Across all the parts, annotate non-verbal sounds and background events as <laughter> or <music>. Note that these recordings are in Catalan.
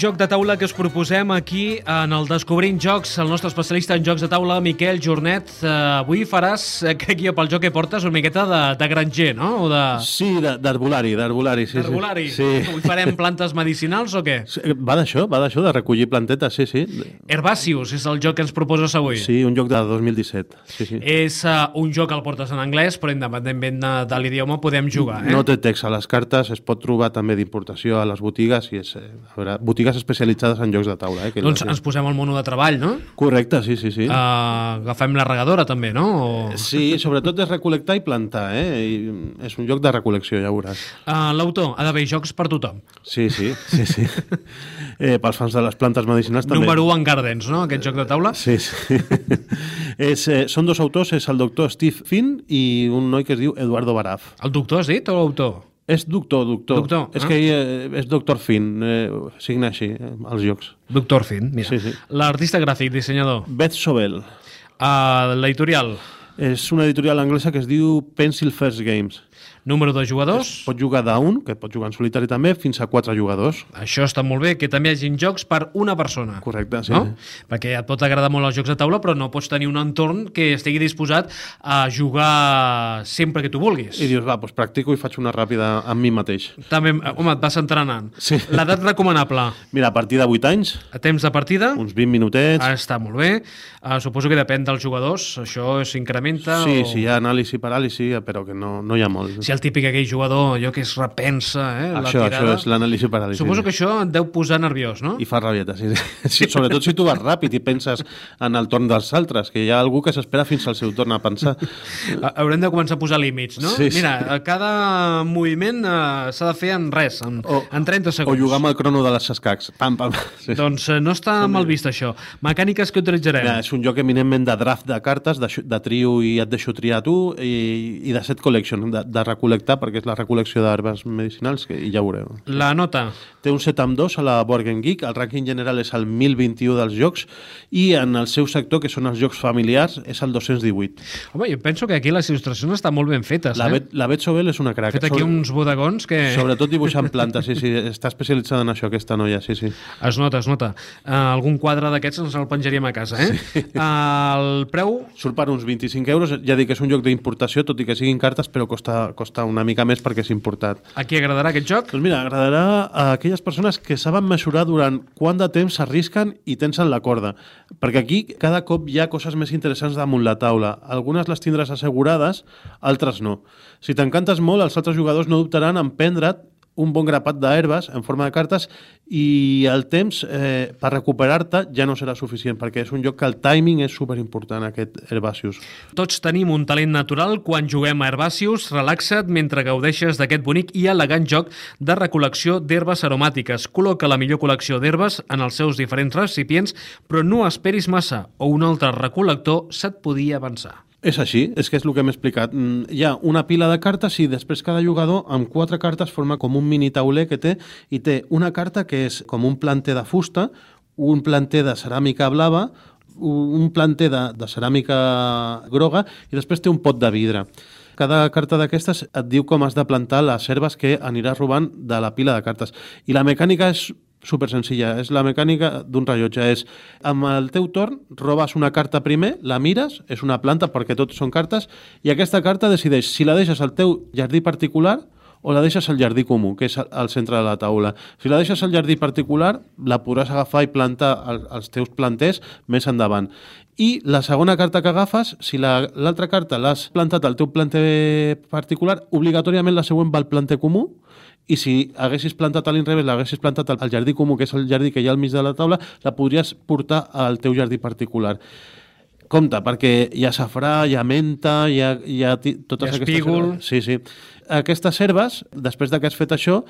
joc de taula que us proposem aquí en el Descobrint Jocs, el nostre especialista en jocs de taula, Miquel Jornet. Uh, avui faràs, eh, crec jo, pel joc que portes, una miqueta de, de granger, no? O de... Sí, d'arbolari, d'arbolari, sí. Herbolari. Sí. sí. Avui farem plantes medicinals o què? Sí, Va d'això, va d'això, de recollir plantetes, sí, sí. Herbaceous és el joc que ens proposes avui. Sí, un joc de 2017. Sí, sí. És uh, un joc que el portes en anglès, però independentment de, de l'idioma podem jugar, eh? No té text a les cartes, es pot trobar també d'importació a les botigues i és, eh, a veure, botigues especialitzades en jocs de taula. Eh, que Doncs ens posem al mono de treball, no? Correcte, sí, sí, sí. Uh, agafem la regadora, també, no? O... Sí, sobretot és recol·lectar i plantar, eh? I és un joc de recol·lecció, ja veuràs. Uh, L'autor, ha d'haver jocs per tothom. Sí, sí, sí, sí. Eh, pels fans de les plantes medicinals també. Número 1 en Gardens, no? Aquest joc de taula. Sí, sí. <laughs> és, eh, són dos autors, és el doctor Steve Finn i un noi que es diu Eduardo Baraf. El doctor has dit o l'autor? És doctor, doctor. Doctor, és ah. que eh, és doctor Finn, eh, signa així, eh, els jocs. Doctor Finn, mira. Sí, sí. L'artista gràfic, dissenyador. Beth Sobel. Uh, L'editorial. És una editorial anglesa que es diu Pencil First Games. Número de jugadors. Pot jugar d'un, que pot jugar en solitari també, fins a quatre jugadors. Això està molt bé, que també hi hagin jocs per una persona. Correcte, sí. No? Perquè et pot agradar molt els jocs de taula, però no pots tenir un entorn que estigui disposat a jugar sempre que tu vulguis. I dius, va, doncs practico i faig una ràpida amb mi mateix. També, home, et vas entrenant. Sí. L'edat recomanable. Mira, a partir de 8 anys, A temps de partida? uns 20 minutets... Ah, està molt bé. Uh, suposo que depèn dels jugadors. Això s'incrementa Sí, o... sí, hi ha anàlisi, paràlisi, però que no, no hi ha molt. Si el típic aquell jugador, allò que es repensa, eh, la això, tirada... això és l'anàlisi paràlisi. Suposo que això et deu posar nerviós, no? I fa rabieta, sí. <laughs> sí. Sobretot si tu vas ràpid i penses en el torn dels altres, que hi ha algú que s'espera fins al seu torn a pensar. Ha- Haurem de començar a posar límits, no? Sí, sí. Mira, a cada moviment eh, s'ha de fer en res, en, O- en 30 O segons. jugar amb el crono de les escacs. Pam, pam. Sí. Doncs eh, no està mal vist, això. Mecàniques que utilitzarem. Mira, és un joc eminentment de draft de cartes, de, de trio i et deixo triar tu, i, i de set collection, de, de recol·lectar, perquè és la recol·lecció d'herbes medicinals, que, i ja ho veureu. La nota. Té un 7 amb 2 a la Board Game Geek, el rànquing general és el 1021 dels jocs, i en el seu sector, que són els jocs familiars, és el 218. Home, jo penso que aquí les il·lustracions estan molt ben fetes, La, eh? Bet, la Bet Sobel és una crac. Fet aquí Sobre- uns bodegons que... Sobretot dibuixant plantes, sí, sí, està especialitzada en això, aquesta noia, sí, sí. Es nota, es nota. Uh, algun quadre d'aquests ens el penjaríem a casa, eh? Sí. Uh, el preu... Surt per uns 25 euros, ja dic que és un joc d'importació, tot i que siguin cartes, però costa, costa una mica més perquè és importat. A qui agradarà aquest joc? Doncs mira, agradarà a aquelles persones que saben mesurar durant quant de temps s'arrisquen i tensen la corda. Perquè aquí cada cop hi ha coses més interessants damunt la taula. Algunes les tindràs assegurades, altres no. Si t'encantes molt, els altres jugadors no dubtaran en prendre't un bon grapat d'herbes en forma de cartes i el temps eh, per recuperar-te ja no serà suficient perquè és un joc que el timing és superimportant aquest Herbaceous. Tots tenim un talent natural quan juguem a Herbaceous. Relaxa't mentre gaudeixes d'aquest bonic i elegant joc de recol·lecció d'herbes aromàtiques. Col·loca la millor col·lecció d'herbes en els seus diferents recipients, però no esperis massa o un altre recol·lector se't podia avançar. És així, és que és el que hem explicat. Mm, Hi ha una pila de cartes i després cada jugador amb quatre cartes forma com un mini tauler que té i té una carta que és com un planter de fusta, un planter de ceràmica blava, un planter de, de ceràmica groga i després té un pot de vidre. Cada carta d'aquestes et diu com has de plantar les herbes que aniràs robant de la pila de cartes. I la mecànica és super senzilla, és la mecànica d'un rellotge, és amb el teu torn robes una carta primer, la mires, és una planta perquè tot són cartes, i aquesta carta decideix si la deixes al teu jardí particular o la deixes al jardí comú, que és al- centre de la taula. Si la deixes al jardí particular, la podràs agafar i plantar al- als teus planters més endavant. I la segona carta que agafes, si la- l'altra carta l'has plantat al teu planter particular, obligatòriament la següent va al planter comú, i si haguessis plantat a l'inrevés, l'haguessis plantat al jardí comú, que és el jardí que hi ha al mig de la taula, la podries portar al teu jardí particular. Compte, perquè hi ha safrà, hi ha menta, hi ha, hi ha totes Hi ha aquestes... espígol. herbes. Sí, sí. Aquestes herbes, després de que has fet això,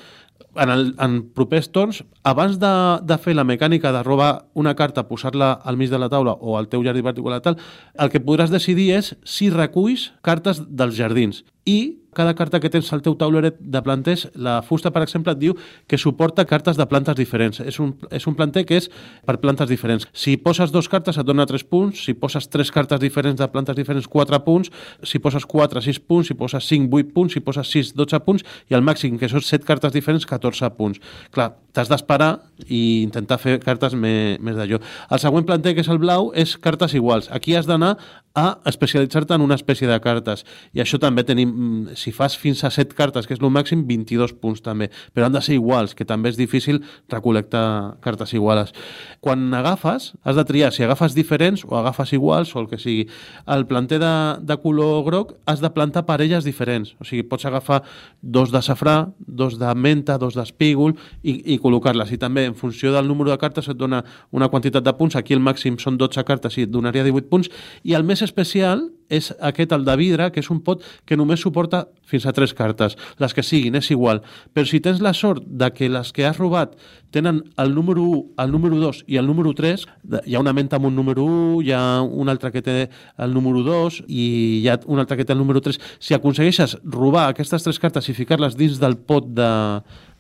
en, el, en propers torns, abans de, de fer la mecànica de robar una carta, posar-la al mig de la taula o al teu jardí particular tal, el que podràs decidir és si reculls cartes dels jardins. I cada carta que tens al teu tauleret de planters, la fusta, per exemple, et diu que suporta cartes de plantes diferents. És un, és un planter que és per plantes diferents. Si poses dos cartes et dona 3 punts, si poses tres cartes diferents de plantes diferents, 4 punts, si poses 4, 6 punts, si poses 5, 8 punts, si poses 6, 12 punts, i el màxim, que són 7 cartes diferents, 14 punts. Clar, t'has d'esperar i intentar fer cartes més, més d'allò. El següent planter, que és el blau, és cartes iguals. Aquí has d'anar a especialitzar-te en una espècie de cartes. I això també tenim, si fas fins a 7 cartes, que és el màxim, 22 punts també. Però han de ser iguals, que també és difícil recol·lectar cartes iguales. Quan agafes, has de triar si agafes diferents o agafes iguals o el que sigui. El planter de, de color groc has de plantar parelles diferents. O sigui, pots agafar dos de safrà, dos de menta, dos d'espígol i, i col·locar-les. I també, en funció del número de cartes, et dona una quantitat de punts. Aquí el màxim són 12 cartes i et donaria 18 punts. I el més especial és aquest, el de vidre, que és un pot que només suporta fins a tres cartes. Les que siguin, és igual. Però si tens la sort de que les que has robat tenen el número 1, el número 2 i el número 3, hi ha una menta amb un número 1, hi ha un altre que té el número 2 i hi ha un altre que té el número 3. Si aconsegueixes robar aquestes tres cartes i ficar-les dins del pot de,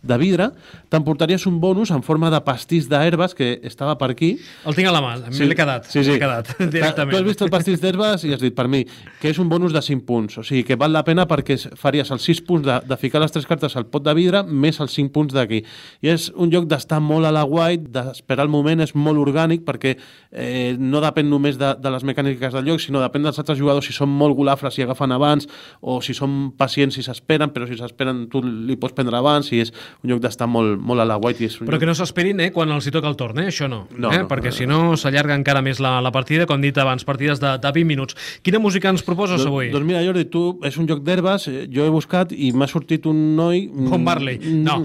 de vidre, t'emportaries un bonus en forma de pastís d'herbes que estava per aquí. El tinc a la mà, sí. m'he quedat. Sí, sí. quedat directament. Tu has vist el pastís d'herbes i has dit per mi que és un bonus de 5 punts. O sigui, que val la pena perquè faries els 6 punts de, de ficar les tres cartes al pot de vidre més els 5 punts d'aquí. I és un joc d'estar molt a la white, d'esperar el moment, és molt orgànic perquè eh, no depèn només de, de les mecàniques del joc, sinó depèn dels altres jugadors si són molt golafres i agafen abans o si són pacients i s'esperen, però si s'esperen tu li pots prendre abans i és un lloc d'estar molt, molt a la white. I és Però lloc... que no s'esperin eh, quan els hi toca el torn, eh? això no. no, eh? no Perquè no, si no s'allarga encara més la, la partida, com dit abans, partides de, de 20 minuts. Quina música ens proposes Do, avui? Doncs mira, Jordi, tu és un joc d'herbes, eh, jo he buscat i m'ha sortit un noi... Bob Marley, no.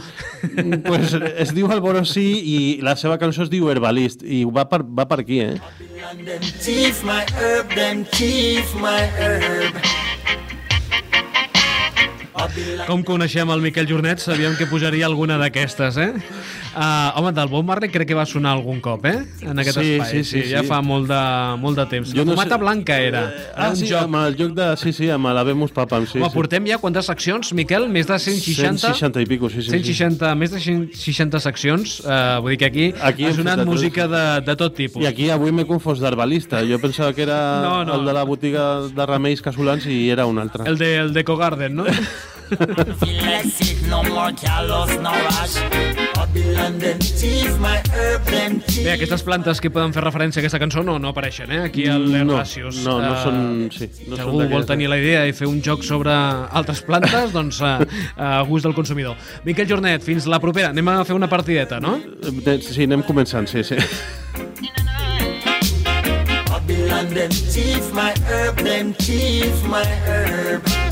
pues es diu Alborosí i la seva cançó es diu Herbalist i va per, va per aquí, eh? Thief my herb, them thief my herb com coneixem el Miquel Jornet, sabíem que pujaria alguna d'aquestes, eh? Uh, home, del Bob Marley crec que va sonar algun cop, eh? En aquest sí, espai. Sí, sí, sí, ja sí. fa molt de, molt de temps. Jo la no Fumata sé... Blanca era. Ah, un sí, joc. amb el joc de... Sí, sí, amb la Vemos Papam, sí. Home, sí. portem ja quantes seccions, Miquel? Més de 160? 160 i pico, sí, sí. 160, més de 160 seccions. Uh, vull dir que aquí, Aquí ha sonat música de, de tot tipus. I aquí avui m'he confós d'herbalista. Jo pensava que era No, no. el de la botiga de remeis casolans i era un altre. El de, el de Cogarden, no? <laughs> Feel like sick, no more callous, rush. Bé, aquestes plantes que poden fer referència a aquesta cançó no, no apareixen, eh? Aquí al No, Herbàcies. no, no Eh, són- sí, no si són algú vol d'aquelles- tenir la idea i fer un joc sobre altres plantes, <laughs> doncs a, a gust del consumidor. Miquel Jornet, fins la propera. Anem a fer una partideta, no? Eh, Sí, anem començant, sí, sí. Babylon, them thief my herb, them thief my herb.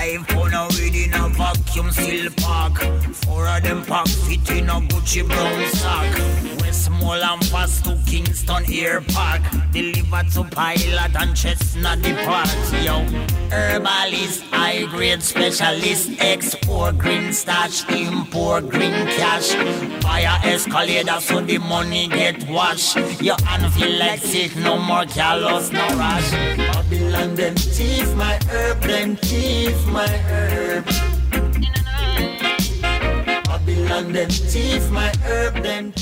Five pound of weed in a vacuum seal pack. Four of them pack fit in a Gucci brown sack. Westmoreland pass to Kingston Air Park. Deliver to pilot and chestnut depart. Yo, herbalist, high grade specialist, export green starch, import green cash. Buy escalator so the money get washed. Your hand feel like sick, no more callous, no rush. Babylon, them thief my herb, them thief my herb. Babylon, them thief my herb, them.